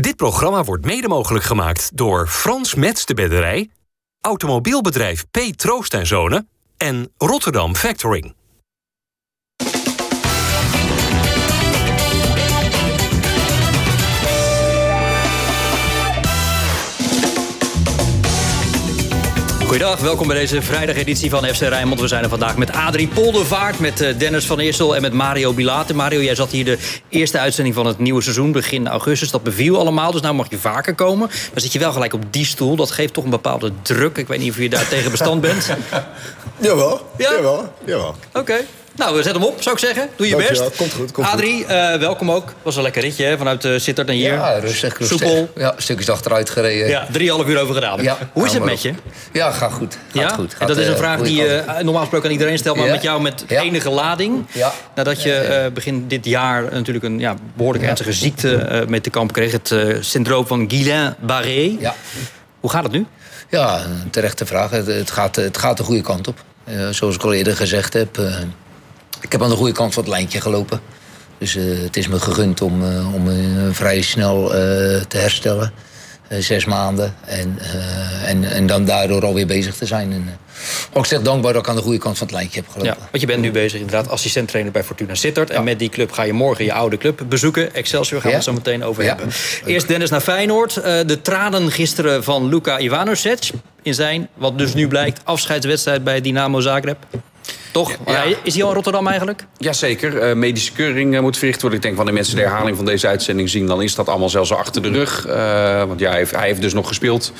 Dit programma wordt mede mogelijk gemaakt door Frans Mets de Bedderij, automobielbedrijf P. Troost en Zonen en Rotterdam Factoring. Goedendag, welkom bij deze vrijdageditie van FC Rijnmond. We zijn er vandaag met Adrie Poldervaart, met eh, Dennis van Eersel en met Mario Bilate. Mario, jij zat hier de eerste uitzending van het nieuwe seizoen, begin augustus. Dat beviel allemaal, dus nou mag je vaker komen. Maar zit je wel gelijk op die stoel, dat geeft toch een bepaalde druk. Ik weet niet of je daar tegen bestand bent. Jawel, Ja? jawel, jawel. Oké. Nou, we zetten hem op, zou ik zeggen. Doe je Dankjewel, best. komt goed, komt Adrie, eh, welkom ook. Was een lekker ritje hè? vanuit uh, Sittard naar hier. Ja, rustig, rustig. Soepel. Ja, stukjes achteruit gereden. Ja, drieënhalf uur over gedaan. Ja, Hoe is het met je? Ja, gaat goed. Gaat Ja? goed. en Gaat, dat is een eh, vraag die je normaal gesproken aan iedereen stelt, maar met jou met enige lading. Ja. Nadat je begin dit jaar natuurlijk een ja, behoorlijk ernstige ziekte mee te kampen kreeg. Het syndroom van Guillain-Barré. Ja. Hoe gaat het nu? ja, een terechte vraag. Het, het, gaat, het gaat de goede kant op. Zoals ik al eerder gezegd heb. Ik heb aan de goede kant van het lijntje gelopen. Dus eh, het is me gegund om, eh, om eh, vrij snel te herstellen. Zes maanden. En, en, en dan daardoor alweer bezig te zijn. En, ook zeg dankbaar dat ik aan de goede kant van het lijntje heb gelopen. Ja, want je bent nu bezig inderdaad assistent-trainer bij Fortuna Sittard. En met die club ga je morgen je oude club bezoeken. Excelsior gaan we het zo meteen over Ja. hebben. Eerst Dennis naar Feyenoord. De tranen gisteren van Luka Ivanovic in zijn, wat dus nu blijkt, afscheidswedstrijd bij Dynamo Zagreb. Toch? Ja. Is hij al in Rotterdam eigenlijk? Jazeker, eh medische keuring eh, moet verricht worden. Ik denk wanneer mensen de herhaling van deze uitzending zien... dan is dat allemaal zelfs al achter de rug. Eh, want ja, hij heeft, hij heeft dus nog gespeeld.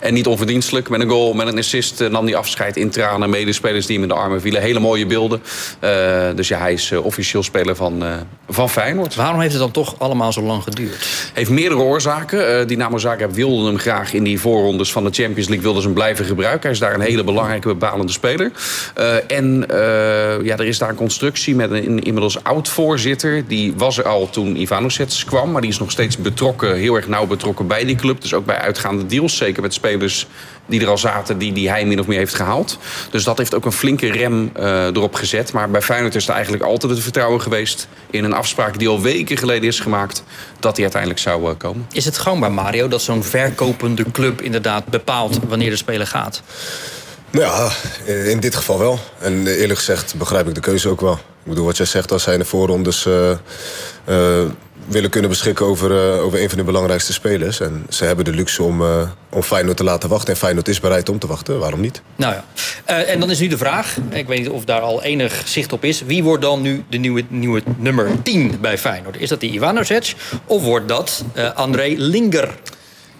En niet onverdienstelijk. Met een goal, met een assist nam hij afscheid in tranen. Medespelers die hem in de armen vielen. Hele mooie beelden. Eh, dus ja, hij is officieel speler van, eh, van Feyenoord. Waarom heeft het dan toch allemaal zo lang geduurd? Heeft meerdere oorzaken. Eh Dynamo Zagreb wilde hem graag in die voorrondes van de Champions League... wilden ze hem blijven gebruiken. Hij is daar een hele belangrijke, bepalende speler. Eh, en ja, er is daar een constructie met een inmiddels oud-voorzitter. Die was er al toen Ivanovic kwam... maar die is nog steeds betrokken, heel erg nauw betrokken bij die club. Dus ook bij uitgaande deals, zeker met spelers die er al zaten... die, die hij min of meer heeft gehaald. Dus dat heeft ook een flinke rem eh, erop gezet. Maar bij Feyenoord is er eigenlijk altijd het vertrouwen geweest... in een afspraak die al weken geleden is gemaakt... dat hij uiteindelijk zou eh, komen. Is het gangbaar, Mario, dat zo'n verkopende club inderdaad bepaalt wanneer de speler gaat? Nou ja, in dit geval wel. En eerlijk gezegd begrijp ik de keuze ook wel. Ik bedoel, wat jij zegt, als zij in de voorrondes eh, eh, willen kunnen beschikken over, eh, over een van de belangrijkste spelers. En ze hebben de luxe om, eh, om Feyenoord te laten wachten. En Feyenoord is bereid om te wachten. Waarom niet? Nou ja. Eh, en dan is nu de vraag, ik weet niet of daar al enig zicht op is... wie wordt dan nu de nieuwe, nieuwe nummer 10 bij Feyenoord? Is dat die Ivanovic of wordt dat eh, André Linger?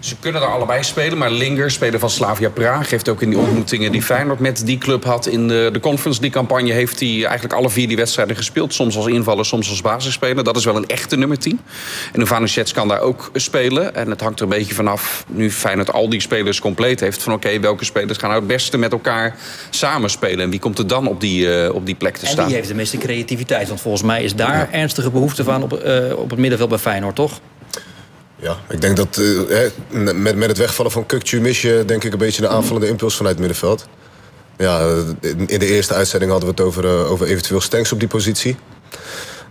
Ze kunnen er allebei spelen, maar Linger, speler van Slavia Praag... heeft ook in die ontmoetingen die Feyenoord met die club had... in de, de Conference League-campagne heeft hij eigenlijk alle vier die wedstrijden gespeeld. Soms als invaller, soms als basisspeler. Dat is wel een echte nummer 10. En Ivanovic kan daar ook spelen. En het hangt er een beetje vanaf, nu Feyenoord al die spelers compleet heeft... van oké, welke spelers gaan nou het beste met elkaar samenspelen... en wie komt er dan op die, eh, op die plek te En staan? wie heeft de meeste creativiteit? Want volgens mij is daar ernstige behoefte van op, eh, op het middenveld bij Feyenoord, toch? Ja, ik denk dat eh, met, met het wegvallen van Kukcu mis je denk ik een beetje de aanvallende impuls vanuit het middenveld. Ja, in in de eerste uitzending hadden we het over, eh, over eventueel Stenks op die positie.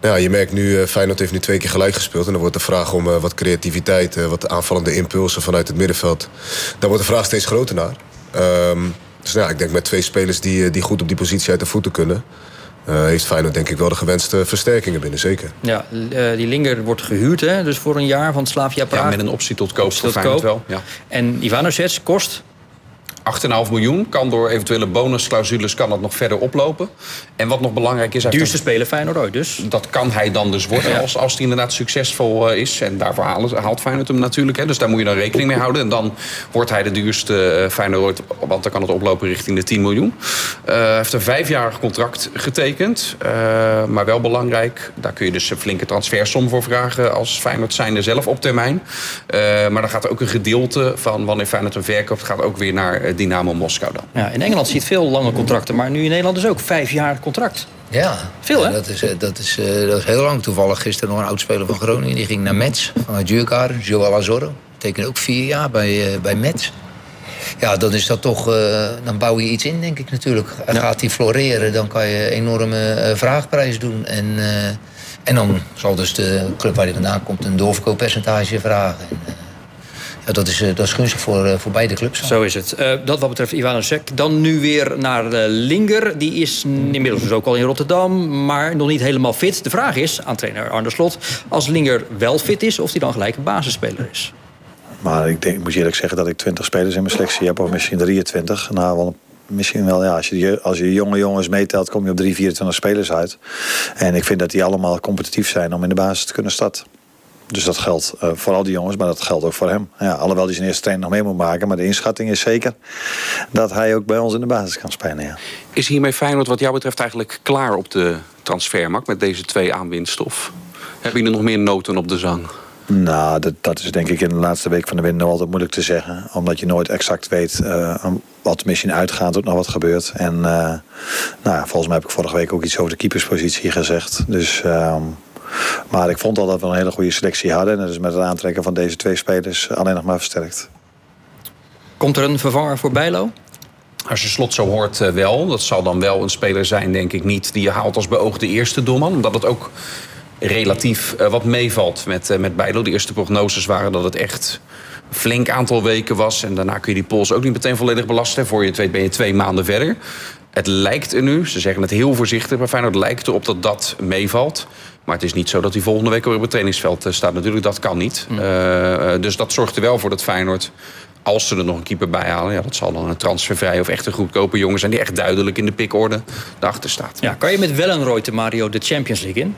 Nou ja, je merkt nu, eh, Feyenoord heeft nu twee keer gelijk gespeeld. En dan wordt de vraag om eh, wat creativiteit, eh, wat aanvallende impulsen vanuit het middenveld. Daar wordt de vraag steeds groter naar. Ehm, dus nou ja, ik denk met twee spelers die, eh, die goed op die positie uit de voeten kunnen... eh, heeft Feyenoord denk ik wel de gewenste versterkingen binnen, zeker. Ja, eh, die Linger wordt gehuurd, hè, dus voor een jaar van Slavia Praag. Ja, met een optie tot koop Optie voor tot koop. wel. Ja. En Ivanovic kost 8,5 miljoen. Kan door eventuele bonusclausules kan dat nog verder oplopen. En wat nog belangrijk is... duurste speler Feyenoord ooit dus. dat kan hij dan dus worden Ja. als, als hij inderdaad succesvol eh, is. En daarvoor halen, haalt Feyenoord hem natuurlijk. Hè. Dus daar moet je dan rekening mee houden. En dan wordt hij de duurste eh, Feyenoord ooit, want dan kan het oplopen richting de 10 miljoen. Eh, Hij heeft een vijfjarig contract getekend. Maar wel belangrijk, daar kun je dus een flinke transfersom voor vragen... als Feyenoord zijnde zelf op termijn. Maar dan gaat er ook een gedeelte van wanneer Feyenoord hem verkoopt... gaat ook weer naar Dynamo Moskou dan. Ja, in Engeland ziet veel lange contracten, maar nu in Nederland is ook vijf jaar contract. Ja, Veel, hè? Ja, dat, is, eh, dat, is, eh, dat is heel lang. Toevallig gisteren nog een oudspeler van Groningen. Die ging naar Metz vanuit Djurgården. Joel Azorro. Tekende ook vier jaar bij, eh, bij Metz. Ja, dan is dat toch... eh, dan bouw je iets in, denk ik natuurlijk. En Gaat die floreren, dan kan je een enorme eh, vraagprijs doen. En, eh, en dan zal dus de club waar hij vandaan komt... een doorverkooppercentage vragen. En, dat, is, dat is gunstig voor, voor beide clubs. Zo is het. dat wat betreft Ivanusek. Dan nu weer naar Linger. Die is inmiddels dus ook al in Rotterdam, maar nog niet helemaal fit. De vraag is aan trainer Arne Slot... als Linger wel fit is, of hij dan gelijk een basisspeler is. Maar ik, denk, ik moet eerlijk zeggen dat ik 20 spelers in mijn selectie heb, of misschien 23. Nou, wel misschien wel, ja, als je, als je jonge jongens meetelt, kom je op 3, 24 spelers uit. En ik vind dat die allemaal competitief zijn om in de basis te kunnen starten. Dus dat geldt uh, voor al die jongens, maar dat geldt ook voor hem. Ja, alhoewel hij zijn eerste training nog mee moet maken. Maar de inschatting is zeker dat hij ook bij ons in de basis kan spelen. Ja. Is hiermee Feyenoord wat jou betreft eigenlijk klaar op de transfermarkt... met deze twee aanwinsten? Of hebben jullie nog meer noten op de zang? Nou, dat, dat is denk ik in de laatste week van de winter altijd moeilijk te zeggen. Omdat je nooit exact weet uh, wat misschien uitgaat of nog wat gebeurt. En uh, nou, volgens mij heb ik vorige week ook iets over de keeperspositie gezegd. Dus, uh, maar ik vond al dat we een hele goede selectie hadden. En dat is met het aantrekken van deze twee spelers alleen nog maar versterkt. Komt er een vervanger voor Bijlo? Als je slot zo hoort, uh, wel. Dat zal dan wel een speler zijn, denk ik niet, die je haalt als beoogde eerste doelman. Omdat het ook relatief uh, wat meevalt met, uh, met Bijlo. De eerste prognoses waren dat het echt een flink aantal weken was. En daarna kun je die pols ook niet meteen volledig belasten. Voor je het weet ben je twee maanden verder. Het lijkt er nu, ze zeggen het heel voorzichtig maar Feyenoord... lijkt erop dat dat meevalt. Maar het is niet zo dat hij volgende week weer op het trainingsveld eh, staat. Natuurlijk, dat kan niet. Mm. Uh, dus dat zorgt er wel voor dat Feyenoord als ze er nog een keeper bij halen, ja, dat zal dan een transfervrij of echt een goedkope jongen zijn die echt duidelijk in de pikorde daarachter staat. Ja, kan je met Wellenrooy Mario de Champions League in?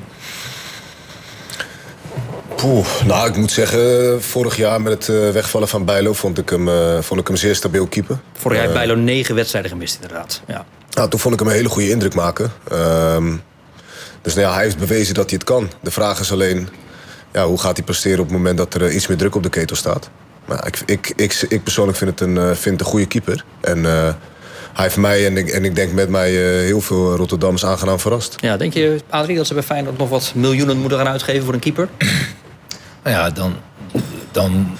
Poeh, nou, ik moet zeggen, vorig jaar met het uh, wegvallen van Bijlo vond ik hem, uh, vond ik hem zeer stabiel keeper. Vorig jaar heeft Bijlo negen wedstrijden gemist, inderdaad. Ja. Nou, toen vond ik hem een hele goede indruk maken. Um, dus nou ja, hij heeft bewezen dat hij het kan. De vraag is alleen, ja, hoe gaat hij presteren op het moment dat er uh, iets meer druk op de ketel staat. Maar ik, ik, ik, ik persoonlijk vind het een, vind het een goede keeper. En hij heeft mij en ik, en ik denk met mij heel veel Rotterdammers aangenaam verrast. Ja, denk je, Adrie, dat ze bij Feyenoord nog wat miljoenen moeten gaan uitgeven voor een keeper? Nou ja, dan, dan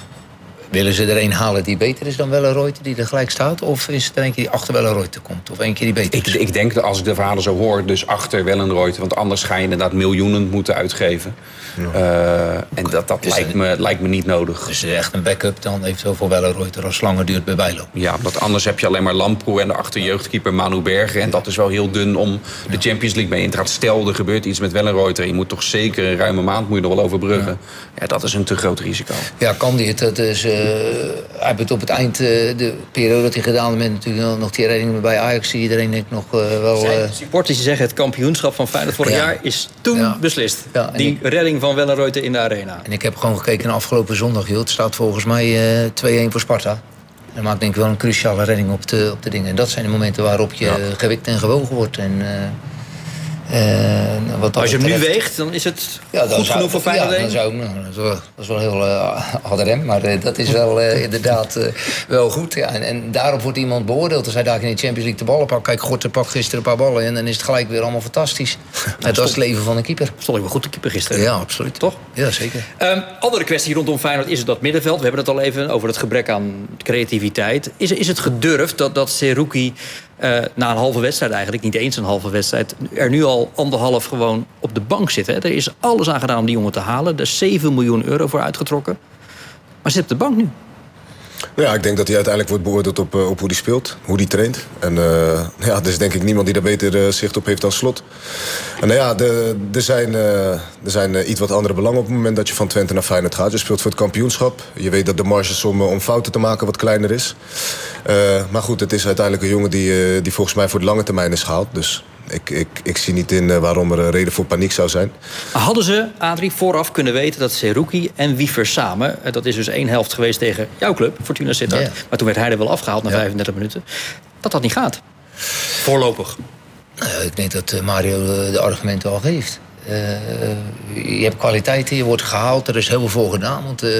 willen ze er een halen die beter is dan Wellenreuter, die er gelijk staat? Of is het er eentje die achter Wellenreuter komt? Of eentje die beter is? Ik, ik denk dat als ik de verhalen zo hoor, dus achter Wellenreuter. Want anders ga je inderdaad miljoenen moeten uitgeven. Ja. Uh, en dat, dat lijkt, me, lijkt me niet nodig. Dus echt een backup dan eventueel voor Wellenreuter als langer duurt bij Bijlo. Ja, want anders heb je alleen maar Lamproe en de achterjeugdkeeper Manu Berger. En dat is wel heel dun om de Champions League mee in te gaan. Stel, er gebeurt iets met Wellenreuter. Je moet toch zeker een ruime maand moet je nog wel overbruggen. Ja. ja dat is een te groot risico. Ja, kan dit. Dat is... Uh, hij heeft op het eind, uh, de periode dat hij gedaan met natuurlijk nog die redding bij Ajax, iedereen denk ik nog uh, wel... Zijn supporters die zeggen het kampioenschap van Feyenoord vorig ja. jaar is toen ja. beslist. Ja, die ik, redding van Wellenreuter in de arena. En ik heb gewoon gekeken naar afgelopen zondag, joh. Het staat volgens mij 2-1 voor Sparta. Dat maakt denk ik wel een cruciale redding op de, op de dingen. En dat zijn de momenten waarop je gewikt en gewogen wordt. En, uh, Als je hem nu weegt, dan is het ja, goed genoeg voor Feyenoord? Ja, dan zou, nou, dat, is wel, dat is wel heel uh, rem, maar uh, dat is wel inderdaad wel goed. Ja. En, en, daarop wordt iemand beoordeeld. Als hij daar in de Champions League de ballen pakt. Kijk, Gorter pakt gisteren een paar ballen en dan is het gelijk weer allemaal fantastisch. Het was het leven van een keeper. Stond ik wel goed de keeper gisteren. Ja, absoluut. Toch? Ja, zeker. Um, andere kwestie rondom Feyenoord is het dat middenveld. We hebben het al even over het gebrek aan creativiteit. Is, is het gedurfd dat, dat Seruki na een halve wedstrijd eigenlijk, niet eens een halve wedstrijd... er nu al anderhalf gewoon op de bank zit. Hè. Er is alles aan gedaan om die jongen te halen. Er is 7 miljoen euro voor uitgetrokken. Maar zit op de bank nu. Ja, ik denk dat hij uiteindelijk wordt beoordeeld op, op hoe hij speelt, hoe hij traint. En uh, ja, er is denk ik niemand die daar beter uh, zicht op heeft dan Slot. En nou ja, er zijn, er zijn iets wat andere belangen op het moment dat je van Twente naar Feyenoord gaat. Je speelt voor het kampioenschap. Je weet dat de marge om, om fouten te maken wat kleiner is. maar goed, het is uiteindelijk een jongen die, die volgens mij voor de lange termijn is gehaald. Dus ik, ik, ik zie niet in waarom er een reden voor paniek zou zijn. Hadden ze, Adrie, vooraf kunnen weten dat Seruki en Wiever samen... dat is dus één helft geweest tegen jouw club, Fortuna Sittard... Maar toen werd hij er wel afgehaald na ja. 35 minuten... dat dat niet gaat. Voorlopig. Uh, ik denk dat Mario de argumenten al geeft. Uh, je hebt kwaliteiten, je wordt gehaald, er is heel veel voor gedaan. Want uh,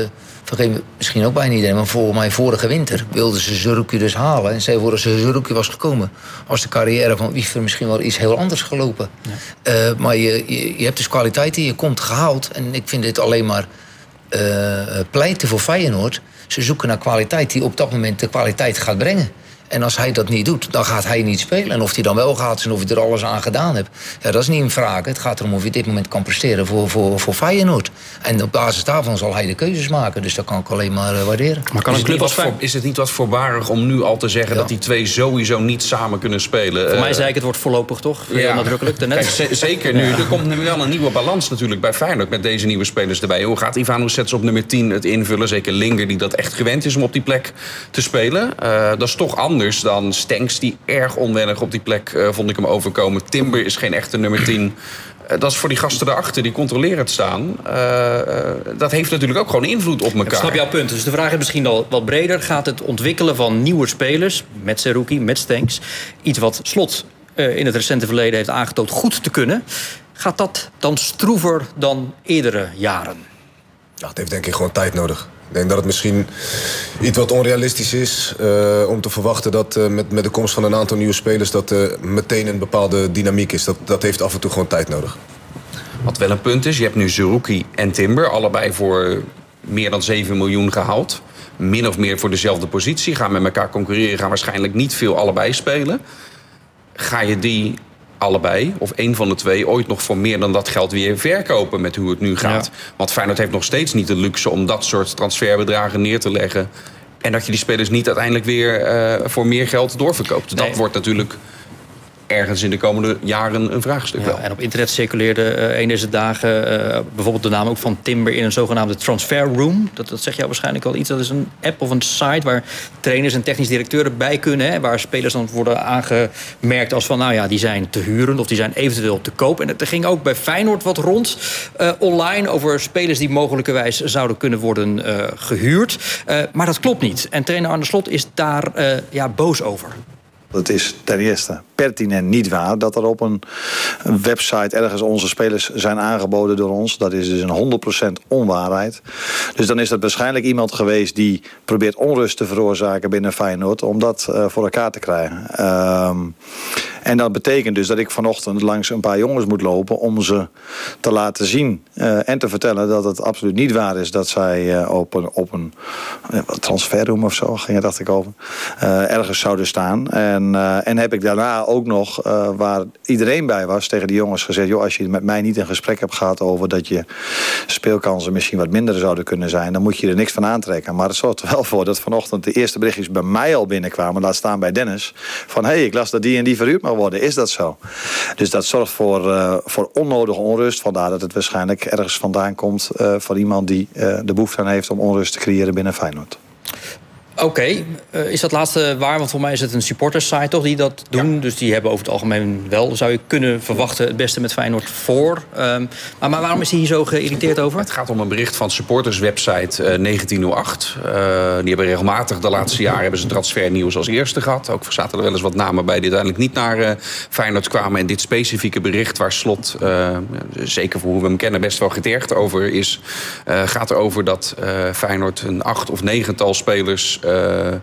vergeet misschien ook bijna iedereen, maar volgens mij vorige winter wilden ze Zerouki dus halen. En zij voor als Zerouki was gekomen, was de carrière van Wiever misschien wel iets heel anders gelopen. Ja. Uh, maar je, je, je, hebt dus kwaliteiten, je komt gehaald. En ik vind dit alleen maar pleiten voor Feyenoord. Ze zoeken naar kwaliteit die op dat moment de kwaliteit gaat brengen. En als hij dat niet doet, dan gaat hij niet spelen. En of hij dan wel gaat en of hij er alles aan gedaan hebt... Ja, dat is niet een vraag. Het gaat erom of je dit moment kan presteren voor, voor, voor Feyenoord. En op basis daarvan zal hij de keuzes maken. Dus dat kan ik alleen maar uh, waarderen. Maar kan is, een club als voor, is het niet wat voorbarig om nu al te zeggen... Ja. dat die twee sowieso niet samen kunnen spelen? Voor uh, mij zei ik, het wordt voorlopig toch? Ja. nadrukkelijk Kijk, zeker nu. Ja. Er komt nu wel een nieuwe balans natuurlijk bij Feyenoord... met deze nieuwe spelers erbij. Hoe gaat Ivan Sets op nummer 10 het invullen? Zeker Linger, die dat echt gewend is om op die plek te spelen. Uh, dat is toch anders dan Stenks, die erg onwennig op die plek uh, vond ik hem overkomen. Timber is geen echte nummer 10. Uh, dat is voor die gasten daarachter, die controleren het staan. Uh, dat heeft natuurlijk ook gewoon invloed op elkaar. Ik snap jouw punt. Dus de vraag is misschien al wat breder. Gaat het ontwikkelen van nieuwe spelers, met Seruki, met Stenks... iets wat Slot in het recente verleden heeft aangetoond goed te kunnen... gaat dat dan stroever dan eerdere jaren? Ja, het heeft denk ik gewoon tijd nodig. Ik denk dat het misschien iets wat onrealistisch is uh, om te verwachten dat uh, met, met de komst van een aantal nieuwe spelers dat uh, meteen een bepaalde dynamiek is. Dat, dat heeft af en toe gewoon tijd nodig. Wat wel een punt is, je hebt nu Zerouki en Timber, allebei voor meer dan 7 miljoen gehaald. Min of meer voor dezelfde positie, gaan met elkaar concurreren, gaan waarschijnlijk niet veel allebei spelen. Ga je die allebei, of één van de twee, ooit nog voor meer dan dat geld weer verkopen met hoe het nu gaat. Ja. Want Feyenoord heeft nog steeds niet de luxe om dat soort transferbedragen neer te leggen. En dat je die spelers niet uiteindelijk weer uh, voor meer geld doorverkoopt. Nee. Dat wordt natuurlijk ergens in de komende jaren een vraagstuk ja, wel. En op internet circuleerde uh, een deze dagen uh, bijvoorbeeld de naam ook van Timber in een zogenaamde transfer room. Dat, dat zeg jou waarschijnlijk wel iets. Dat is een app of een site waar trainers en technisch directeuren bij kunnen. Hè, waar spelers dan worden aangemerkt als van nou ja, die zijn te huren of die zijn eventueel te koop. En er ging ook bij Feyenoord wat rond uh, online over spelers die mogelijkerwijs zouden kunnen worden gehuurd. maar dat klopt niet. En trainer Arne Slot is daar ja, boos over. Het is ten eerste pertinent niet waar dat er op een website ergens onze spelers zijn aangeboden door ons. Dat is dus een 100% onwaarheid. Dus dan is dat waarschijnlijk iemand geweest die probeert onrust te veroorzaken binnen Feyenoord om dat uh, voor elkaar te krijgen. Um, en dat betekent dus dat ik vanochtend langs een paar jongens moet lopen om ze te laten zien uh, en te vertellen dat het absoluut niet waar is dat zij uh, op een, op een uh, transferroom of zo, ging dacht ik over, ergens zouden staan. En, en heb ik daarna ook nog, waar iedereen bij was, tegen die jongens gezegd: joh, als je met mij niet een gesprek hebt gehad over dat je speelkansen misschien wat minder zouden kunnen zijn, dan moet je er niks van aantrekken. Maar het zorgt er wel voor dat vanochtend de eerste berichtjes bij mij al binnenkwamen, laat staan bij Dennis, van hé, hey, ik las dat die en die verhuurd worden. Is dat zo? Dus dat zorgt voor, uh, voor onnodige onrust. Vandaar dat het waarschijnlijk ergens vandaan komt uh, van iemand die uh, de behoefte aan heeft om onrust te creëren binnen Feyenoord. Oké, okay. uh, is dat laatste waar? Want voor mij is het een supportersite toch die dat doen. Ja. Dus die hebben over het algemeen wel, zou je kunnen verwachten, het beste met Feyenoord voor. Um, maar, maar, waarom is hij hier zo geïrriteerd over? Het gaat om een bericht van supporterswebsite uh, 1908. Uh, die hebben regelmatig de laatste jaren hebben ze transfernieuws als eerste gehad. Ook zaten er wel eens wat namen bij die uiteindelijk niet naar Feyenoord kwamen. En dit specifieke bericht waar Slot, zeker voor hoe we hem kennen, best wel getergd over is... Gaat erover dat Feyenoord een acht of negental spelers... Uh,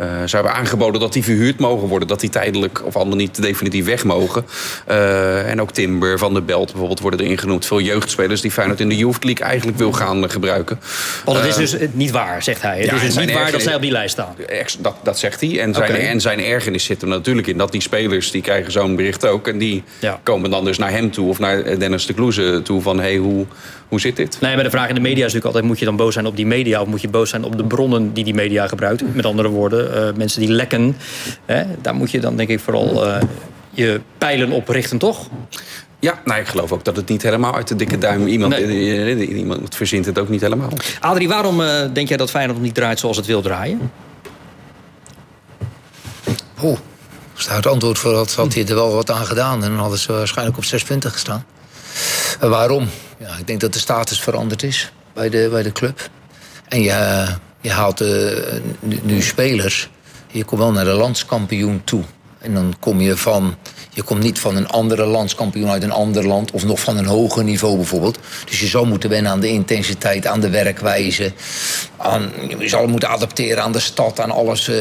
uh, ze hebben aangeboden dat die verhuurd mogen worden. Dat die tijdelijk of allemaal niet definitief weg mogen. Uh, en ook Timber, Van der Belt bijvoorbeeld worden erin genoemd. Veel jeugdspelers die Feyenoord in de Youth League eigenlijk wil gaan uh, gebruiken. Want het is dus niet waar, zegt hij. Het is dus niet waar dat zij op die lijst staan. Dat, dat zegt hij. En zijn, okay. en zijn ergernis zit er natuurlijk in. Dat die spelers, die krijgen zo'n bericht ook. En die ja. komen dan dus naar hem toe. Of naar Dennis de Kloeze toe. Van hey, hoe, hoe zit dit? Nee, maar de vraag in de media is natuurlijk altijd... moet je dan boos zijn op die media... of moet je boos zijn op de bronnen die die media gebruikt? Met andere woorden, uh, mensen die lekken. Hè, daar moet je dan denk ik vooral uh, je pijlen op richten, toch? Ja, nou, ik geloof ook dat het niet helemaal uit de dikke duim... iemand, nee. iemand verzint het ook niet helemaal. Adrie, waarom uh, denk jij dat Feyenoord niet draait zoals het wil draaien? Oeh, als daar het antwoord voor had, had hij er wel wat aan gedaan. En dan hadden ze waarschijnlijk op 6 punten gestaan. En waarom? Ja, ik denk dat de status veranderd is bij de, bij de club. En je, je haalt uh, nu, spelers. Je komt wel naar de landskampioen toe. En dan kom je van. Je komt niet van een andere landskampioen uit een ander land. Of nog van een hoger niveau bijvoorbeeld. Dus je zou moeten wennen aan de intensiteit, aan de werkwijze. Aan, je zal moeten adapteren aan de stad, aan alles. Uh,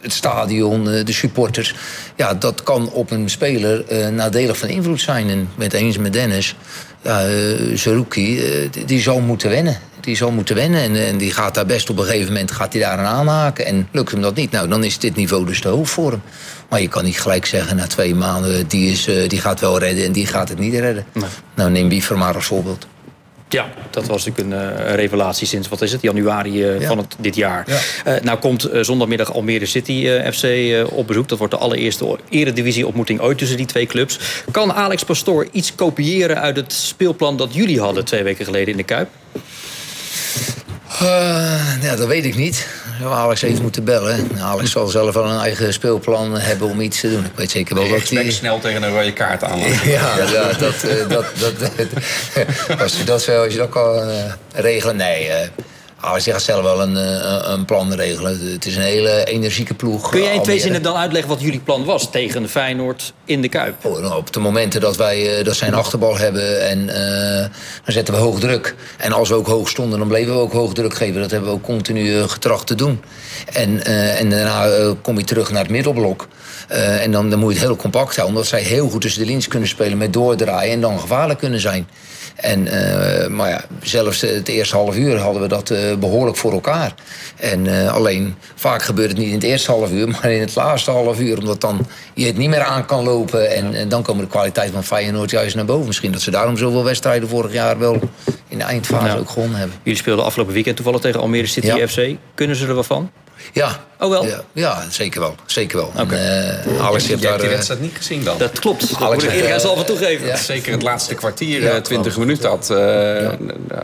het stadion, uh, de supporters. Ja, dat kan op een speler nadelig van invloed zijn. En met eens met Dennis ja, die zou moeten wennen. Die zal moeten wennen. En, en die gaat daar best op een gegeven moment gaat hij daar aan aanhaken. En lukt hem dat niet, nou, dan is dit niveau dus te hoog voor hem. Maar je kan niet gelijk zeggen na twee maanden... die, is, eh, die gaat wel redden en die gaat het niet redden. Nou, neem Biefer maar als voorbeeld. Ja, dat was natuurlijk een uh, revelatie sinds, wat is het, januari uh, ja. van het, dit jaar. Ja. Uh, nou komt zondagmiddag Almere City FC op bezoek. Dat wordt de allereerste eredivisie-ontmoeting ooit tussen die twee clubs. Kan Alex Pastoor iets kopiëren uit het speelplan dat jullie hadden twee weken geleden in de Kuip? Ja, dat weet ik niet. Alex heeft moeten bellen. Alex zal zelf wel een eigen speelplan hebben om iets te doen. Ik weet zeker wel nee, dat hij... snel tegen een rode kaart aan. ja, ja, dat, dat, dat, als je dat, als je dat kan uh, regelen... Nee, Alex gaat zelf wel een, een plan regelen. Het is een hele energieke ploeg. Kun jij in twee zinnen dan uitleggen wat jullie plan was... tegen Feyenoord in de Kuip? Oh, nou, op de momenten dat wij dat zij een achterbal hebben... en uh, dan zetten we hoog druk. En als we ook hoog stonden, dan bleven we ook hoog druk geven. Dat hebben we ook continu getracht te doen. En, uh, en daarna kom je terug naar het middelblok. Uh, en dan, dan moet je het heel compact houden. Omdat zij heel goed tussen de linies kunnen spelen met doordraaien... en dan gevaarlijk kunnen zijn. En, uh, maar ja, zelfs het eerste half uur hadden we dat uh, behoorlijk voor elkaar. En uh, alleen, vaak gebeurt het niet in het eerste half uur, maar in het laatste half uur. Omdat dan je het niet meer aan kan lopen. En, en dan komen de kwaliteit van Feyenoord juist naar boven. Misschien dat ze daarom zoveel wedstrijden vorig jaar wel in de eindfase ook gewonnen hebben. Jullie speelden afgelopen weekend toevallig tegen Almere City ja. FC. Kunnen ze er wat van? Ja. Oh wel? Ja, ja zeker wel. Zeker wel. Okay. En, uh, Alex heeft daar... die wedstrijd niet gezien dan? Dat klopt. Dat Alex moet ik eerlijk zal van toegeven. Ja. Zeker het laatste kwartier, ja, 20 minuten, had, uh, ja.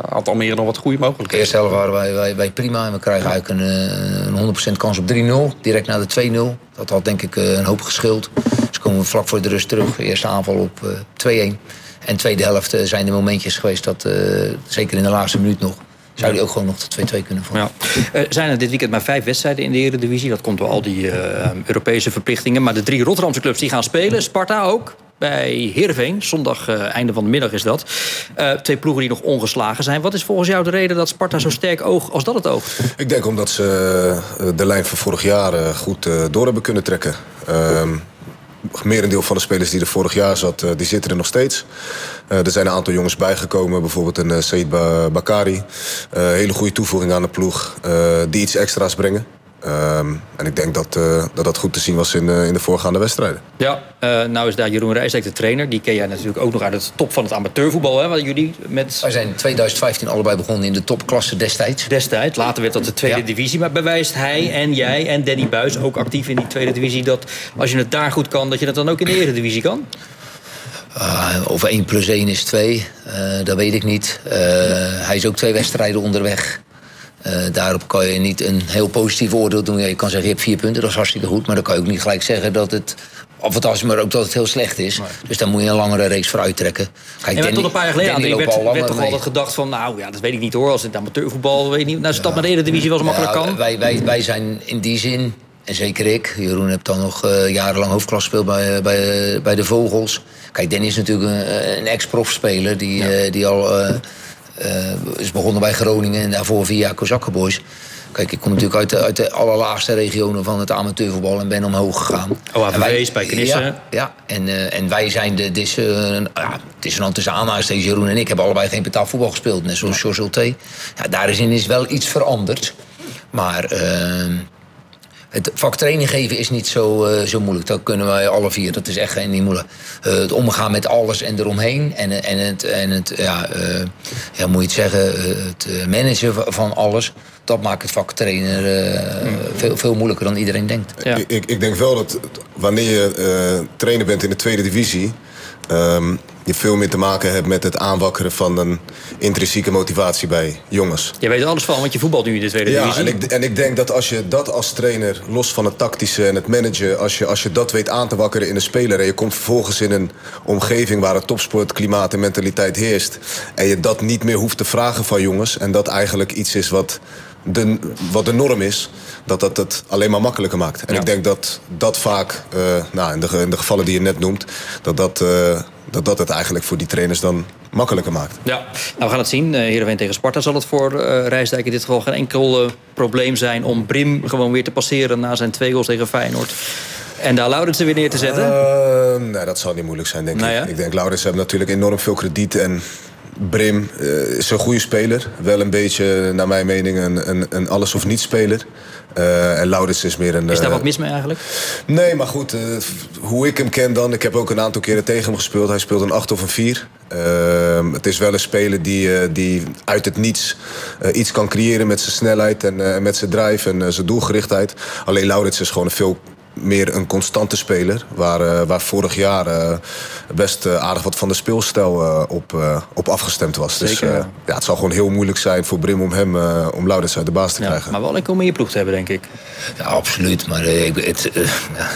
had Almere nog wat goede mogelijkheden. Eerst helft waren wij, wij, wij, prima. En we krijgen eigenlijk een, een 100% kans op 3-0. Direct na de 2-0. Dat had denk ik een hoop geschild. Dus komen we vlak voor de rust terug. Eerste aanval op uh, 2-1. En tweede helft zijn er momentjes geweest dat, zeker in de laatste minuut nog zou die ook gewoon nog tot 2-2 kunnen vallen. Ja. Uh, zijn er dit weekend maar vijf wedstrijden in de Eredivisie. Dat komt door al die uh, Europese verplichtingen. Maar de drie Rotterdamse clubs die gaan spelen. Sparta ook. Bij Heerenveen. Zondag, uh, einde van de middag is dat. twee ploegen die nog ongeslagen zijn. Wat is volgens jou de reden dat Sparta zo sterk oogt als dat het oogt? Ik denk omdat ze de lijn van vorig jaar goed door hebben kunnen trekken. Ehm, merendeel van de spelers die er vorig jaar zat, die zitten er nog steeds. Uh, er zijn een aantal jongens bijgekomen, bijvoorbeeld een uh, Said Bakari. Hele goede toevoeging aan de ploeg, die iets extra's brengen. Um, en ik denk dat, dat dat goed te zien was in, in de voorgaande wedstrijden. Ja, nou is daar Jeroen Rijsdijk de trainer. Die ken jij natuurlijk ook nog uit het top van het amateurvoetbal. Hè, waar jullie met... Wij zijn in 2015 allebei begonnen in de topklasse destijds. Destijds, later werd dat de tweede ja. divisie. Maar bewijst hij en jij en Danny Buis ook actief in die tweede divisie... dat als je het daar goed kan, dat je dat dan ook in de eredivisie kan? Uh, of 1 plus 1 is 2, uh, dat weet ik niet. Uh, hij is ook twee wedstrijden onderweg. Daarop kan je niet een heel positief oordeel doen. Ja, je kan zeggen, je hebt vier punten, dat is hartstikke goed. Maar dan kan je ook niet gelijk zeggen dat het... Of het maar ook dat het heel slecht is. Nee. Dus dan moet je een langere reeks vooruit trekken. Kijk, en Danny, tot een paar jaar geleden Danny werd, al werd toch mee. altijd gedacht van... nou ja, dat weet ik niet hoor, als het amateurvoetbal... weet ik niet, nou, stap ja. naar de Eredivisie wel zo makkelijk ja, kan. Wij, wij, wij zijn in die zin... En zeker ik. Jeroen heeft dan nog uh, jarenlang hoofdklas gespeeld bij, bij, bij de Vogels. Kijk, Danny is natuurlijk een, een ex-profspeler die, die al is begonnen bij Groningen en daarvoor via Kozakkenboys. Kijk, ik kom natuurlijk uit de, uit de allerlaagste regionen van het amateurvoetbal en ben omhoog gegaan. OAVV is bij Knissen. Ja, ja en, uh, en wij zijn de. Dit is, uh, ja, het is een tussen aanhalingstekens. Jeroen en ik hebben allebei geen betaalvoetbal gespeeld, net zoals George. Ja, daarin is wel iets veranderd. Maar. Uh, het vak training geven is niet zo, uh, zo moeilijk. Dat kunnen wij alle vier. Dat is echt geen niet moeilijk. Uh, het omgaan met alles en eromheen. En, en het, en het ja, uh, ja, moet je het zeggen, het managen van alles. Dat maakt het vak trainer mm. veel, veel moeilijker dan iedereen denkt. Ja. Ik, ik denk wel dat wanneer je trainer bent in de tweede divisie. Um, je veel meer te maken hebt met het aanwakkeren van een intrinsieke motivatie bij jongens. Je weet er alles van, want je voetbalt nu in de tweede ja, divisie. En ik, en ik denk dat als je dat als trainer, los van het tactische en het managen... als je, als je dat weet aan te wakkeren in een speler... en je komt vervolgens in een omgeving waar het topsportklimaat en mentaliteit heerst... en je dat niet meer hoeft te vragen van jongens... en dat eigenlijk iets is wat de, wat de norm is, dat dat het alleen maar makkelijker maakt. En ja. ik denk dat dat vaak, uh, nou, in, de, in de gevallen die je net noemt... dat dat... Uh, dat dat het eigenlijk voor die trainers dan makkelijker maakt. Ja, nou we gaan het zien. Uh, Heerenveen tegen Sparta zal het voor uh, Rijsdijk in dit geval geen enkel probleem zijn... om Brim gewoon weer te passeren na zijn twee goals tegen Feyenoord. En daar Laurens weer neer te zetten? Uh, nee, dat zal niet moeilijk zijn, denk nou ik. ja? Ik denk, Laurens heeft natuurlijk enorm veel krediet... en Brim eh, is een goede speler. Wel een beetje, naar mijn mening, een, een, een alles-of-niet speler. Uh, en Laurens is meer een... Is daar uh, wat mis mee eigenlijk? Nee, maar goed, hoe ik hem ken dan... Ik heb ook een aantal keren tegen hem gespeeld. Hij speelt een 8 of een 4. Ehm, het is wel een speler die, die uit het niets iets kan creëren... met zijn snelheid en met zijn drive en zijn doelgerichtheid. Alleen Laurens is gewoon een veel meer een constante speler. Waar, uh, waar vorig jaar uh, best uh, aardig wat van de speelstijl op, op afgestemd was. Zeker, dus ja. ja. het zal gewoon heel moeilijk zijn voor Brim om hem, om Laurens uit de baas te ja, krijgen. Maar wel lekker om in je ploeg te hebben, denk ik. Ja, absoluut. Maar ik, het,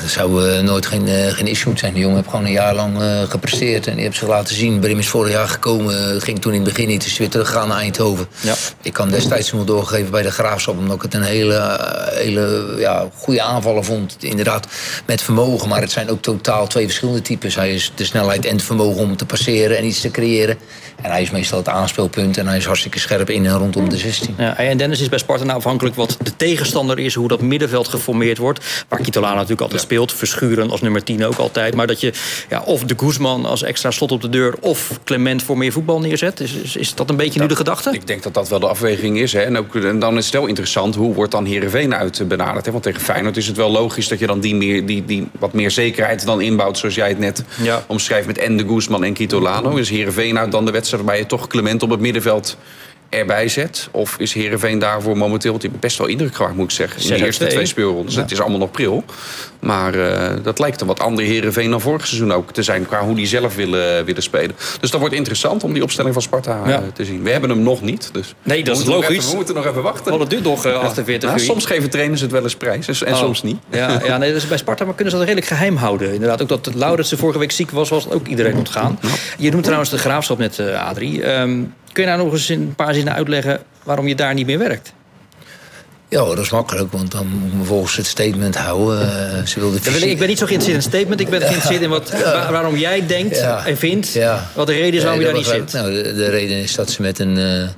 zou nooit geen, geen issue zijn. Die jongen heeft gewoon een jaar lang gepresteerd. En die heeft zich laten zien. Brim is vorig jaar gekomen. ging toen in het begin niet. Is weer teruggegaan naar Eindhoven. Ja. Ik kan destijds hem doorgegeven bij de Graafschap. Omdat ik het een hele, hele ja, goede aanvaller vond. Inderdaad met vermogen. Maar het zijn ook totaal twee verschillende types. Hij is de snelheid en het vermogen om te passeren en iets te creëren. En hij is meestal het aanspeelpunt. En hij is hartstikke scherp in en rondom de 16. Ja, en Dennis is bij Sparta nou afhankelijk wat de tegenstander is. Hoe dat middenveld geformeerd wordt. Waar Kitolana natuurlijk altijd ja. speelt. Verschuren als nummer 10 ook altijd. Maar dat je ja, of de Guzman als extra slot op de deur. Of Clement voor meer voetbal neerzet. Is, is, is dat een beetje nu de gedachte? Ik denk dat dat wel de afweging is. Hè. En, ook, en dan is het wel interessant. Hoe wordt dan Heerenveen uit benaderd? Hè? Want tegen Feyenoord is het wel logisch dat je dan die, meer, die, die wat meer zekerheid dan inbouwt. Zoals jij het net ja. omschrijft met en de Guzman en Kitolano. Is Heerenveen uit dan de wedstrijd waarbij je toch Clement op het middenveld erbij zet? Of is Heerenveen daarvoor momenteel... die best wel indruk gemaakt, moet ik zeggen... in de eerste twee speelrondes. Het is allemaal nog pril. Maar uh, dat lijkt een wat andere Heerenveen dan vorig seizoen ook te zijn... qua hoe die zelf willen, willen spelen. Dus dat wordt interessant om die opstelling van Sparta ja. te zien. We hebben hem nog niet. Dus nee, dat is logisch. Even, we moeten nog even wachten. Want het duurt nog uh, 48 ja. uur. Soms geven trainers het wel eens prijs en oh. soms niet. Ja, ja nee, dus bij Sparta maar kunnen ze dat redelijk geheim houden. Inderdaad, ook dat Laurensen vorige week ziek was... was ook iedereen ontgaan. Je noemt trouwens de graafschap net, uh, Adrie... Um, Kun je nou nog eens in een paar zinnen uitleggen waarom je daar niet meer werkt? Ja, dat is makkelijk, want dan moet ik me volgens het statement houden. Uh, ze wilde fysiek... Ik ben niet zo geïnteresseerd in het statement. Ik ben geïnteresseerd in wat, waarom jij denkt ja. en vindt. Ja. Wat de reden is waarom je daar niet zit. Nou, de, de, reden is dat ze met een, uh,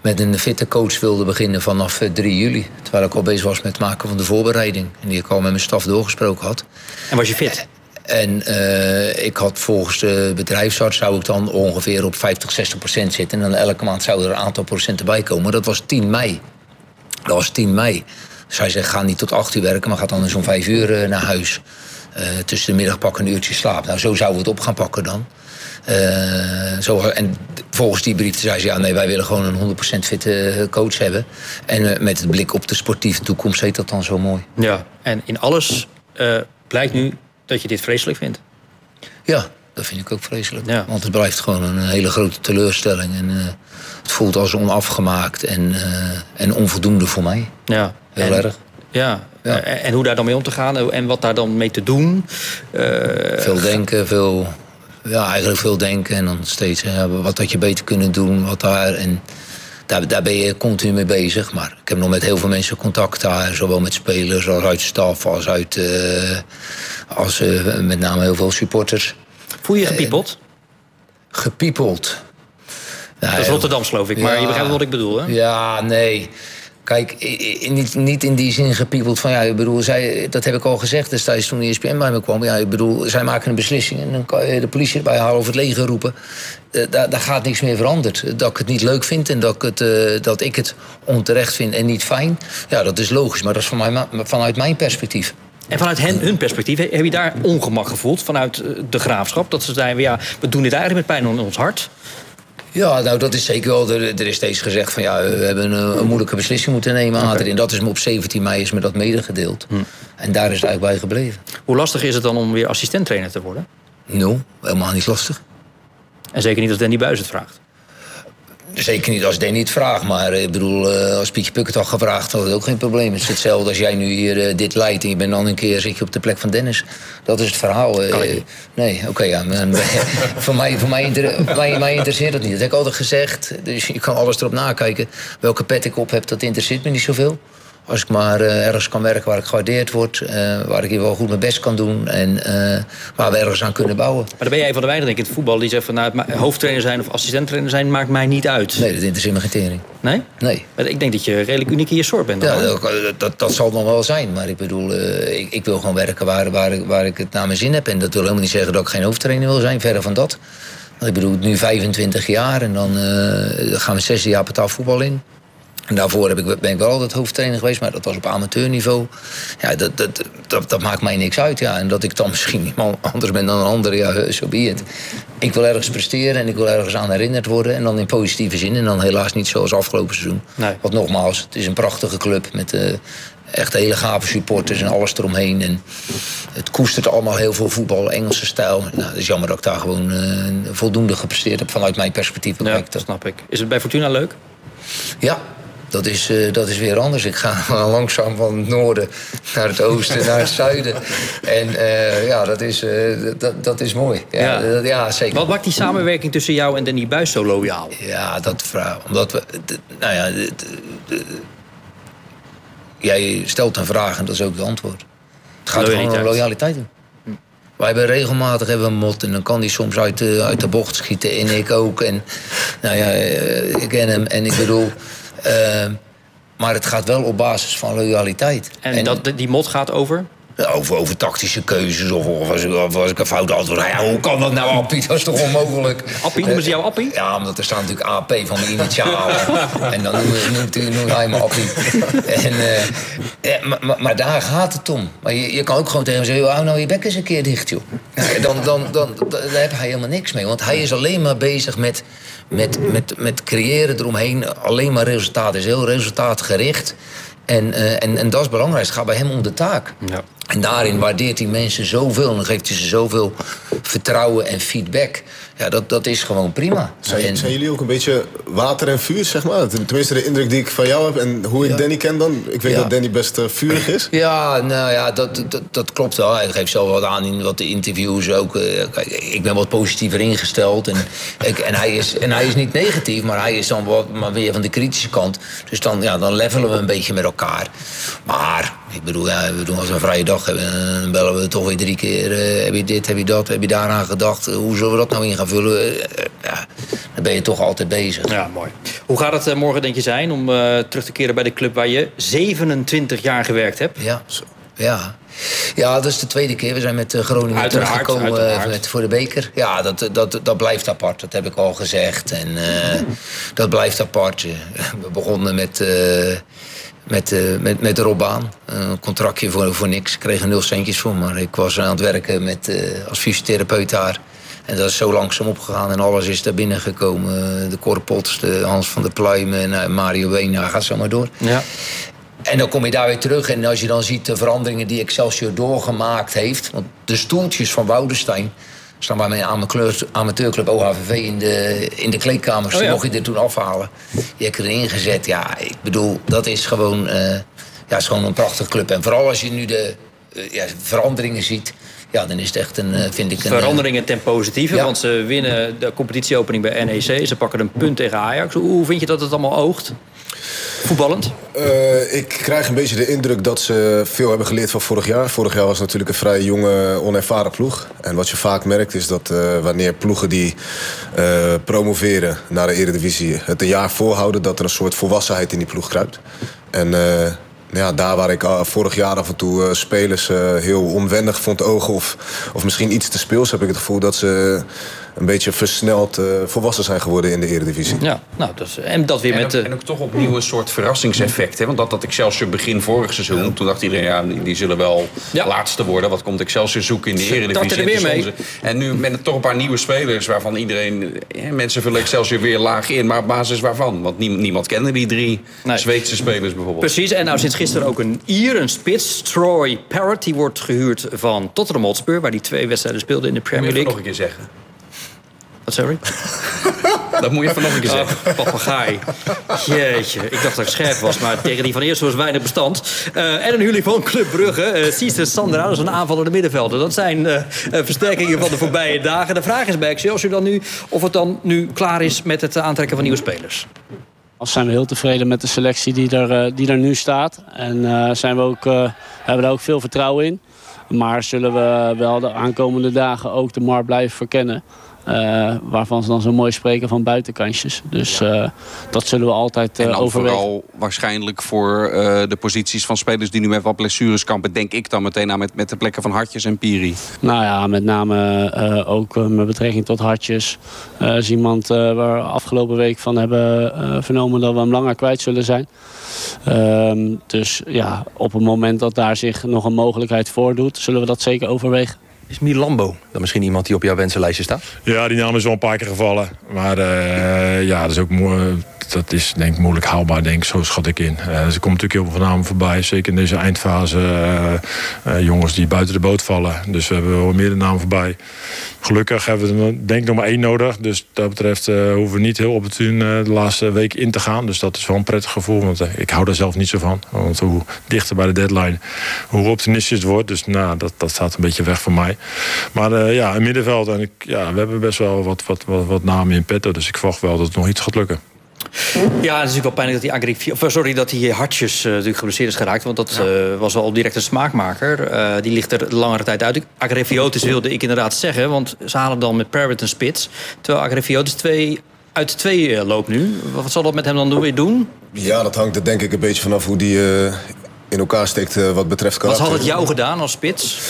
met een fitte coach wilden beginnen vanaf 3 juli. Terwijl ik al bezig was met het maken van de voorbereiding. En die ik al met mijn staf doorgesproken had. En was je fit? En uh, ik had volgens de bedrijfsarts zou ik dan ongeveer op 50, 60 procent zitten. En dan elke maand zouden er een aantal procenten bij komen. Dat was 10 mei. Dat was 10 mei. Dus hij zegt, ga niet tot 8 uur werken, maar ga dan zo'n 5 uur uh, naar huis. Uh, tussen de middag pak een uurtje slaap. Nou, zo zouden we het op gaan pakken dan. zo, en volgens die brief zei ze, ja, nee, wij willen gewoon een 100% fitte coach hebben. En met het blik op de sportieve toekomst heet dat dan zo mooi. Ja, en in alles blijkt nu dat je dit vreselijk vindt. Ja, dat vind ik ook vreselijk. Ja. Want het blijft gewoon een hele grote teleurstelling. En uh, het voelt als onafgemaakt en, uh, en onvoldoende voor mij. Ja. Heel en, erg. Ja. ja. En hoe daar dan mee om te gaan en wat daar dan mee te doen. Uh, veel denken, veel... Ja, eigenlijk veel denken. En dan steeds wat had je beter kunnen doen, wat daar... En, daar, daar, ben je continu mee bezig. Maar ik heb nog met heel veel mensen contact daar. Zowel met spelers als uit staf, als uit. Uh, als uh, met name heel veel supporters. Voel je je gepiepeld? Gepiepeld. Nou, dat is Rotterdams, geloof ik. Maar ja, je begrijpt wat ik bedoel, hè? Ja, nee. Kijk, niet, niet in die zin gepiepeld van ja, ik bedoel, zij, dat heb ik al gezegd destijds toen de ESPN bij me kwam. Ja, ik bedoel, zij maken een beslissing en dan kan je de politie erbij halen of het leger roepen. Uh, daar, daar, gaat niks meer veranderd. Dat ik het niet leuk vind en dat ik het, uh, dat ik het onterecht vind en niet fijn. Ja, dat is logisch, maar dat is van mij, vanuit mijn perspectief. En vanuit hen, hun perspectief, heb je daar ongemak gevoeld vanuit de graafschap? Dat ze zeiden, ja, we doen dit eigenlijk met pijn in ons hart. Ja, nou dat is zeker wel. Er, er is steeds gezegd van ja, we hebben een, een moeilijke beslissing moeten nemen. Okay. En dat is me op 17 mei is me dat medegedeeld. Hm. En daar is het eigenlijk bij gebleven. Hoe lastig is het dan om weer assistenttrainer te worden? Nou, helemaal niet lastig. En zeker niet als Danny Buis het vraagt. Zeker niet als Danny het vraagt. Maar ik bedoel, als Pietje Puk het had gevraagd, had het ook geen probleem. Het is hetzelfde als jij nu hier uh, dit leidt en je bent dan een keer zit je op de plek van Dennis. Dat is het verhaal. Uh, nee, oké, okay, ja. voor, mij, voor mij, inter mij, mij, interesseert dat niet. Dat heb ik altijd gezegd. Dus je kan alles erop nakijken. Welke pet ik op heb, dat interesseert me niet zoveel. Als ik maar uh, ergens kan werken waar ik gewaardeerd word. Uh, waar ik hier wel goed mijn best kan doen. En uh, waar we ergens aan kunnen bouwen. Maar dan ben jij van de weinigen denk ik in het voetbal. Die zegt van nou, hoofdtrainer zijn of assistenttrainer zijn maakt mij niet uit. Nee, dat interesseert me geen tering. Nee? Nee. Maar ik denk dat je redelijk uniek in je soort bent. Dan, ja, dat, dat, dat, zal dan wel zijn. Maar ik bedoel, ik, ik, wil gewoon werken waar, waar, waar ik het naar mijn zin heb. En dat wil helemaal niet zeggen dat ik geen hoofdtrainer wil zijn. Verder van dat. Ik bedoel, nu 25 jaar en dan gaan we 16 jaar betaalvoetbal in. En daarvoor heb ik, ben ik wel altijd hoofdtrainer geweest, maar dat was op amateurniveau. Ja, dat, dat, dat, dat, maakt mij niks uit. Ja. En dat ik dan misschien iemand anders ben dan een ander, ja, zo so be it. Ik wil ergens presteren en ik wil ergens aan herinnerd worden. En dan in positieve zin. En dan helaas niet zoals afgelopen seizoen. Nee. Want nogmaals, het is een prachtige club met uh, echt hele gave supporters en alles eromheen. En het koestert allemaal heel veel voetbal, Engelse stijl. Nou, het is jammer dat ik daar gewoon uh, voldoende gepresteerd heb vanuit mijn perspectief. Ja, dat snap ik. Is het bij Fortuna leuk? Ja, dat is, uh, dat is weer anders. Ik ga langzaam van het noorden naar het oosten, naar het zuiden. En uh, ja, dat is, uh, dat, dat is mooi. Ja, ja. Dat, ja, zeker. Wat maakt die samenwerking tussen jou en Danny Buis zo loyaal? Ja, dat vraag. Omdat we. Nou ja. Jij stelt een vraag en dat is ook het antwoord. Het gaat gewoon om loyaliteit. Hm. Wij hebben regelmatig hebben een mot en dan kan die soms uit de, uit de bocht schieten. En ik ook. En nou ja, ik ken hem. En ik bedoel. Uh, maar het gaat wel op basis van loyaliteit. En, en dat, die mot gaat over? Over, over tactische keuzes of, of, als ik een fout antwoord. Ja, hoe kan dat nou, Appie? Dat is toch onmogelijk? Appie, noemen ze jou Appie? Ja, omdat er staat natuurlijk AP van de initialen. en dan noemt, noemt, noemt hij me Appie. en, uh, ja, maar, maar, daar gaat het om. Maar je, je kan ook gewoon tegen hem zeggen... hou nou je bek eens een keer dicht, joh. dan, dan, dan, dan, daar heb hij helemaal niks mee. Want hij is alleen maar bezig met met, met, met creëren eromheen. Alleen maar resultaat is heel resultaatgericht. En, uh, en, en dat is belangrijk. Het gaat bij hem om de taak. Ja. En daarin waardeert hij mensen zoveel. En dan geeft hij ze zoveel vertrouwen en feedback. Ja, dat, dat is gewoon prima. Zijn, en... zijn jullie ook een beetje water en vuur, zeg maar? Tenminste, de indruk die ik van jou heb en hoe ik ja. Danny ken dan. Ik weet ja. dat Danny best uh, vurig is. Ja, nou ja, dat, dat, dat, klopt wel. Hij geeft zelf wat aan in wat de interviews ook. Uh, ik ben wat positiever ingesteld. En, ik, en, hij is, en hij is niet negatief, maar hij is dan wat, maar weer van de kritische kant. Dus dan, ja, dan levelen we een beetje met elkaar. Maar ik bedoel, ja, we doen als een vrije dag hebben, dan bellen we toch weer drie keer. Uh, heb je dit, heb je dat, heb je daaraan gedacht? hoe zullen we dat nou in gaan vullen? Ja, dan ben je toch altijd bezig. Ja, mooi. Hoe gaat het morgen, denk je, zijn om terug te keren bij de club waar je 27 jaar gewerkt hebt? Ja, ja. Ja, dat is de tweede keer. We zijn met Groningen uiteraard, teruggekomen met, voor de beker. Ja, dat, dat, dat blijft apart. Dat heb ik al gezegd. En dat blijft apart. We begonnen met met, uh, met, met Rob Baan. Een contractje voor, voor niks. Ik kreeg er nul centjes voor. Maar ik was aan het werken met, uh, als fysiotherapeut daar. En dat is zo langzaam opgegaan en alles is daar binnengekomen. De Korpots, de Hans van der Pluimen, Mario Ween, nou, gaat zo maar door. Ja. En dan kom je daar weer terug. En als je dan ziet de veranderingen die Excelsior doorgemaakt heeft. Want de stoeltjes van Woudenstein staan bij mijn amateurclub OHVV in de, in de kleedkamers. Oh, mocht je er toen afhalen. Die heb ik erin gezet. Ja, ik bedoel, dat is gewoon, uh, ja, is gewoon een prachtige club. En vooral als je nu de uh, ja, veranderingen ziet. Ja, dan is het echt een, uh, vind ik... Een, Veranderingen ten positieve, ja. want ze winnen de competitieopening bij NEC. Ze pakken een punt tegen Ajax. Hoe vind je dat het allemaal oogt? Voetballend? Uh, ik krijg een beetje de indruk dat ze veel hebben geleerd van vorig jaar. Vorig jaar was natuurlijk een vrij jonge, onervaren ploeg. En wat je vaak merkt is dat uh, wanneer ploegen die uh, promoveren naar de Eredivisie... het een jaar voorhouden, dat er een soort volwassenheid in die ploeg kruipt. En ja, daar waar ik vorig jaar af en toe spelers heel onwendig vond ogen... Of, of misschien iets te speels, heb ik het gevoel dat ze een beetje versneld uh, volwassen zijn geworden in de Eredivisie. Ja, nou, dat is, en dat weer en met... Ook, en ook toch opnieuw een soort verrassingseffect. Hè? Want dat, dat Excelsior begin vorig seizoen... Ja. toen dacht iedereen, ja, die zullen wel ja. laatste worden. Wat komt Excelsior zoeken in de Eredivisie? er weer mee. En nu met toch een paar nieuwe spelers... waarvan iedereen... Ja, mensen vullen Excelsior weer laag in. Maar op basis waarvan? Want niemand kende die drie nee. Zweedse spelers bijvoorbeeld. Precies, en nou sinds gisteren ook een Ier, een spits. Troy Parrott, die wordt gehuurd van Tottenham Hotspur... waar die twee wedstrijden speelde in de Premier League. nog een keer zeggen. Wat sorry? dat moet je even nog een keer zeggen. Oh, papegaai. Jeetje, ik dacht dat ik scherp was, maar tegen die van eerst was weinig bestand. Uh, en een huurling van Club Brugge. Uh, Cesar Sandra, dat is een aanvallende middenvelder. Dat zijn uh, versterkingen van de voorbije dagen. De vraag is bij Excelsior dan nu of het dan nu klaar is met het aantrekken van nieuwe spelers. Als zijn we heel tevreden met de selectie die er, die er nu staat. En zijn we ook, hebben we daar ook veel vertrouwen in. Maar zullen we wel de aankomende dagen ook de markt blijven verkennen. Waarvan ze dan zo mooi spreken van buitenkansjes. Dus dat zullen we altijd en dan overwegen. vooral waarschijnlijk voor de posities van spelers die nu met wat blessures kampen... denk ik dan meteen aan met, met de plekken van Hartjes en Piri. Nou ja, met name ook met betrekking tot Hartjes. is iemand waar we afgelopen week van hebben vernomen dat we hem langer kwijt zullen zijn. Ehm, dus ja, op het moment dat daar zich nog een mogelijkheid voordoet... zullen we dat zeker overwegen. Is Milambo dan misschien iemand die op jouw wensenlijstje staat? Ja, die naam is wel een paar keer gevallen. Maar uh, ja, dat is ook dat is denk ik moeilijk haalbaar, denk ik. Zo schat ik in. Uh, er komt natuurlijk heel veel namen voorbij. Zeker in deze eindfase. Uh, jongens die buiten de boot vallen. Dus we hebben wel meer namen voorbij. Gelukkig hebben we denk ik nog maar één nodig. Dus dat betreft hoeven we niet heel opportun de laatste week in te gaan. Dus dat is wel een prettig gevoel. Want ik hou daar zelf niet zo van. Want hoe dichter bij de deadline, hoe optimistisch het wordt. Dus nou, dat, dat staat een beetje weg voor mij. Maar ja, in middenveld. En ik, ja, we hebben best wel wat, wat, wat, wat namen in petto. Dus ik verwacht wel dat het nog iets gaat lukken. Ja, het is natuurlijk wel pijnlijk dat die, Agri, of, sorry, dat die hartjes uh, natuurlijk geblesseerd is geraakt. Want dat uh, was wel direct een smaakmaker. Uh, die ligt er langere tijd uit. Agrifiotis wilde ik inderdaad zeggen. Want ze halen dan met Parrot een spits. Terwijl Agrifiotis twee, uit twee loopt nu. Wat zal dat met hem dan weer doen? Ja, dat hangt er denk ik een beetje vanaf hoe die in elkaar steekt uh, wat betreft karakter. Wat had het jou gedaan als spits?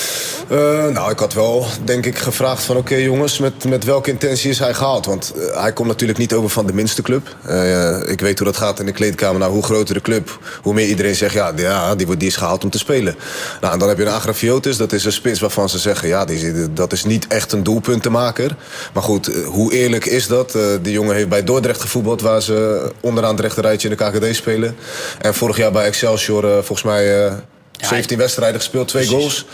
Uh, nou, ik had wel, denk ik, gevraagd van... oké okay, jongens, met, met welke intentie is hij gehaald? Want uh, hij komt natuurlijk niet over van de minste club. ik weet hoe dat gaat in de kleedkamer. Nou, hoe groter de club, hoe meer iedereen zegt... ja, ja die, die is gehaald om te spelen. Nou, en dan heb je een Agrafiotis. Dat is een spits waarvan ze zeggen... ja, die, dat is niet echt een doelpuntenmaker. Maar goed, hoe eerlijk is dat? die jongen heeft bij Dordrecht gevoetbald... waar ze onderaan het rechterrijtje in de KKD spelen. En vorig jaar bij Excelsior, volgens mij mij uh, 17 wedstrijden gespeeld, twee goals.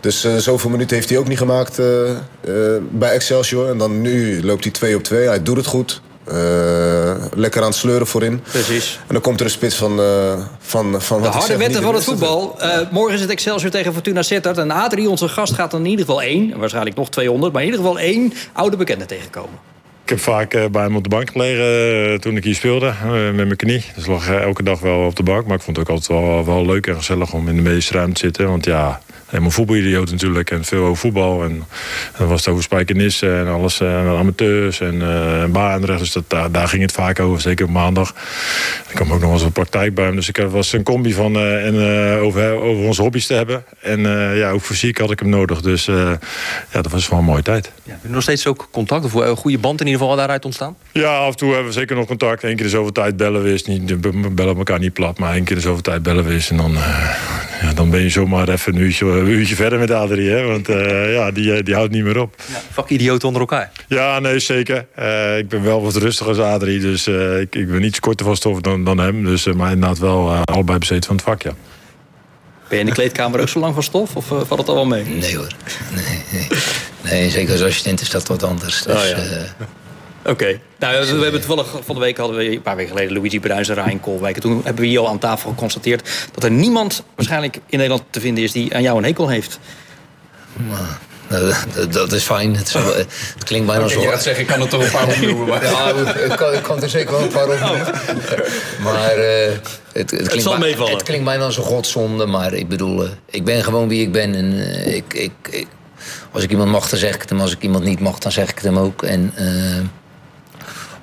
Dus uh, zoveel minuten heeft hij ook niet gemaakt uh, bij Excelsior. En dan nu loopt hij 2 op 2. Hij doet het goed. lekker aan het sleuren voorin. Precies. En dan komt er een spits van... van, van de harde wetten van het voetbal. morgen is het Excelsior tegen Fortuna Sittard. En Adrie, onze gast, gaat dan in ieder geval één... waarschijnlijk nog 200, maar in ieder geval één oude bekende tegenkomen. Ik heb vaak uh, bij hem op de bank gelegen uh, toen ik hier speelde uh, met mijn knie. Dus lag elke dag wel op de bank. Maar ik vond het ook altijd wel, wel leuk en gezellig om in de medische ruimte te zitten. Want ja, helemaal voetbalidioot natuurlijk. En veel over voetbal. En, dan was het over spijkenissen en alles. En amateurs en uh, baanrecht. Dus dat, daar, daar, ging het vaak over. Zeker op maandag. Ik kwam ook nog eens een praktijk bij hem. Dus ik was een combi van en, over, over onze hobby's te hebben. En ja, ook fysiek had ik hem nodig. Dus ja, dat was wel een mooie tijd. Ja, nog steeds ook contact? Of een goede band in ieder geval daaruit ontstaan? Ja, af en toe hebben we zeker nog contact. Eén keer in zoveel tijd bellen we eens. Niet, we bellen elkaar niet plat. Maar één keer in zoveel tijd bellen we eens. En dan, ja, dan ben je zomaar even een uurtje een uurtje verder met Adrie. Hè? Want uh, ja, die, eh, die houdt niet meer op. Ja, vak idioten onder elkaar. Ja, nee, zeker. Uh, ik ben wel wat rustiger als Adrie. Dus uh, ik, ik ben iets korter van stof dan, dan hem. Dus, maar inderdaad wel allebei bezeten van het vak, ja. Ben je in de kleedkamer ook zo lang van stof? Of valt het al wel mee? Nee hoor. Nee, nee. nee zeker als assistent is dat wat anders. Dus, oh, ja. Oké. Okay. Nou, we hebben toevallig van de week hadden we een paar weken geleden Luigi Bruins en Ryan Koolwijk. Toen hebben we hier al aan tafel geconstateerd dat er niemand waarschijnlijk in Nederland te vinden is die aan jou een hekel heeft. Nou, dat is fijn. Het, is, het klinkt bijna zo. Je gaat zeggen, ik kan er toch een paar opnoemen. Maar... Ja, ik kan, ik kan er zeker wel een paar opnoemen. Maar uh, het, het, klinkt zal meevallen. Het klinkt bijna als een godzonde. Maar ik bedoel, uh, ik ben gewoon wie ik ben. En uh, ik, ik, ik, als ik iemand mag, dan zeg ik het hem. Als ik iemand niet mag, dan zeg ik het hem ook. En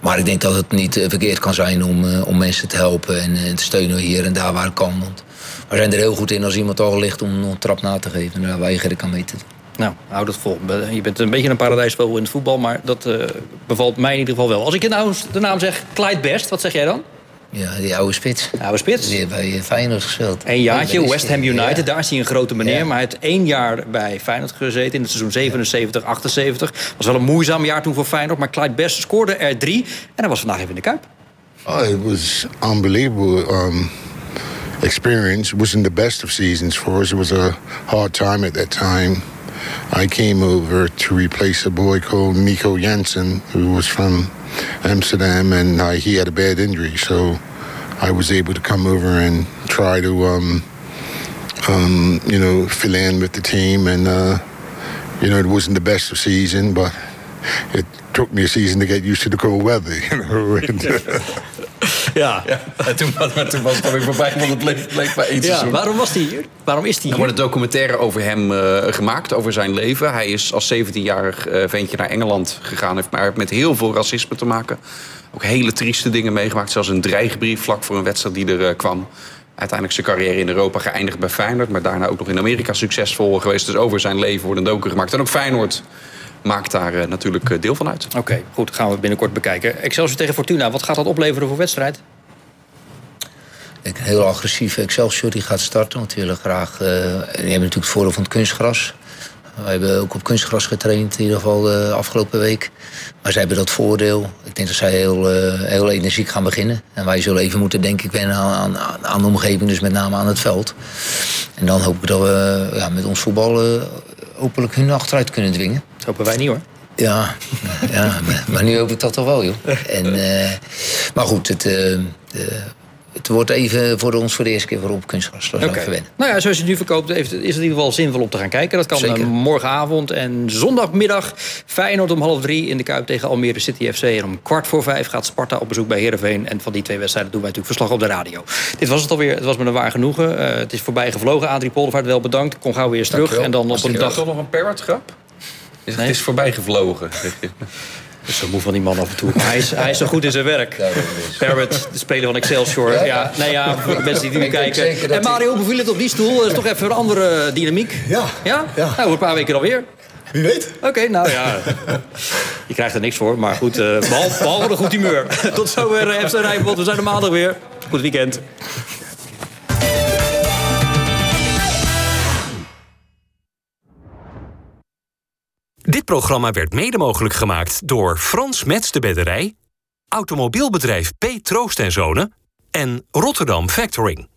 maar ik denk dat het niet eh, verkeerd kan zijn om, uh, om mensen te helpen en uh, te steunen hier en daar waar het kan. Want we zijn er heel goed in als iemand al ligt om een trap na te geven. Daar weiger ik aan mee te doen. Nou, hou dat vol. Je bent een beetje een paradijsvogel in het voetbal, maar dat bevalt mij in ieder geval wel. Als ik nou de naam zeg Clyde Best, wat zeg jij dan? Ja, die oude spits. Oude spits. Die heeft bij Feyenoord gespeeld. Een jaartje, West Ham United. Ja. Daar is hij een grote meneer. Ja. Maar hij heeft één jaar bij Feyenoord gezeten in het seizoen 77, 78. Was wel een moeizaam jaar toen voor Feyenoord. Maar Clyde Best scoorde er drie. En hij was vandaag even in de Kuip. Oh, it was unbelievable. Um, experience. It wasn't the best of seasons for us. It was a hard time at that time. I came over to replace a boy called Nico Jansen, who was from Amsterdam, and uh, he had a bad injury. So I was able to come over and try to, um, um, you know, fill in with the team. And, uh, you know, it wasn't the best of season, but it took me a season to get used to the cold weather, you know. Ja. ja toen, maar toen was het alweer voorbij, want het bleef, bleef bij één ja, seizoen. Waarom was hij hier? Waarom is hij Er hier? wordt een documentaire over hem eh, gemaakt, over zijn leven. Hij is als 17-jarig eh, ventje naar Engeland gegaan. Heeft maar met heel veel racisme te maken. Ook hele trieste dingen meegemaakt. Zelfs een dreigbrief vlak voor een wedstrijd die er eh, kwam. Uiteindelijk zijn carrière in Europa geëindigd bij Feyenoord. Maar daarna ook nog in Amerika succesvol geweest. Dus over zijn leven wordt een docu gemaakt. En ook Feyenoord maakt daar eh, natuurlijk eh, deel van uit. Oké, goed. Gaan we binnenkort bekijken. Excelsior tegen Fortuna. Wat gaat dat opleveren voor wedstrijd? Ik een heel agressieve Excelsior die gaat starten. Want die willen graag. eh, die hebben natuurlijk het voordeel van het kunstgras. Wij hebben ook op kunstgras getraind, in ieder geval de afgelopen week. Maar zij hebben dat voordeel. Ik denk dat zij heel, eh, heel energiek gaan beginnen. En wij zullen even moeten, denk ik, wennen aan, aan, aan de omgeving, dus met name aan het veld. En dan hoop ik dat we ja, met ons voetbal eh, hopelijk hun achteruit kunnen dwingen. Dat hopen wij niet hoor. Ja, ja maar, maar nu hoop ik dat toch wel, joh. En, eh, maar goed, het, eh, het wordt even voor ons voor de eerste keer voor op kunstgras. Nou ja, zoals je het nu verkoopt, heeft- is het in ieder geval zinvol om te gaan kijken. Dat kan Zeker. eh, morgenavond en zondagmiddag. Feyenoord om half drie in de Kuip tegen Almere City FC. En om kwart voor vijf gaat Sparta op bezoek bij Heerenveen. En van die twee wedstrijden doen wij natuurlijk verslag op de radio. Dit was het alweer. Het was me een waar genoegen. Eh, het is voorbij gevlogen. Adrie Poldervaart, wel bedankt. Ik kom gauw weer eens terug. En dan op een Is dag... toch nog een parrot grap? Is, Nee. Het is voorbij gevlogen. Ben zo moe van die man af en toe. Maar hij is, hij is zo goed in zijn werk. Parrot, de speler van Excelsior. Ja, nee, ja, voor de mensen die nu kijken. En Mario, hoe beviel het op die stoel? Dat is toch even een andere dynamiek? Ja. Ja? Ja. Nou, over een paar weken alweer. Wie weet. Oké, nou ja. Je krijgt er niks voor, maar goed. eh, behalve, behalve een goed humeur. Tot zover uh, FC Rijnmond. We zijn er maandag weer. Goed weekend. Dit programma werd mede mogelijk gemaakt door Frans Mets de Bedderij, automobielbedrijf P. Troost en Zonen en Rotterdam Factoring.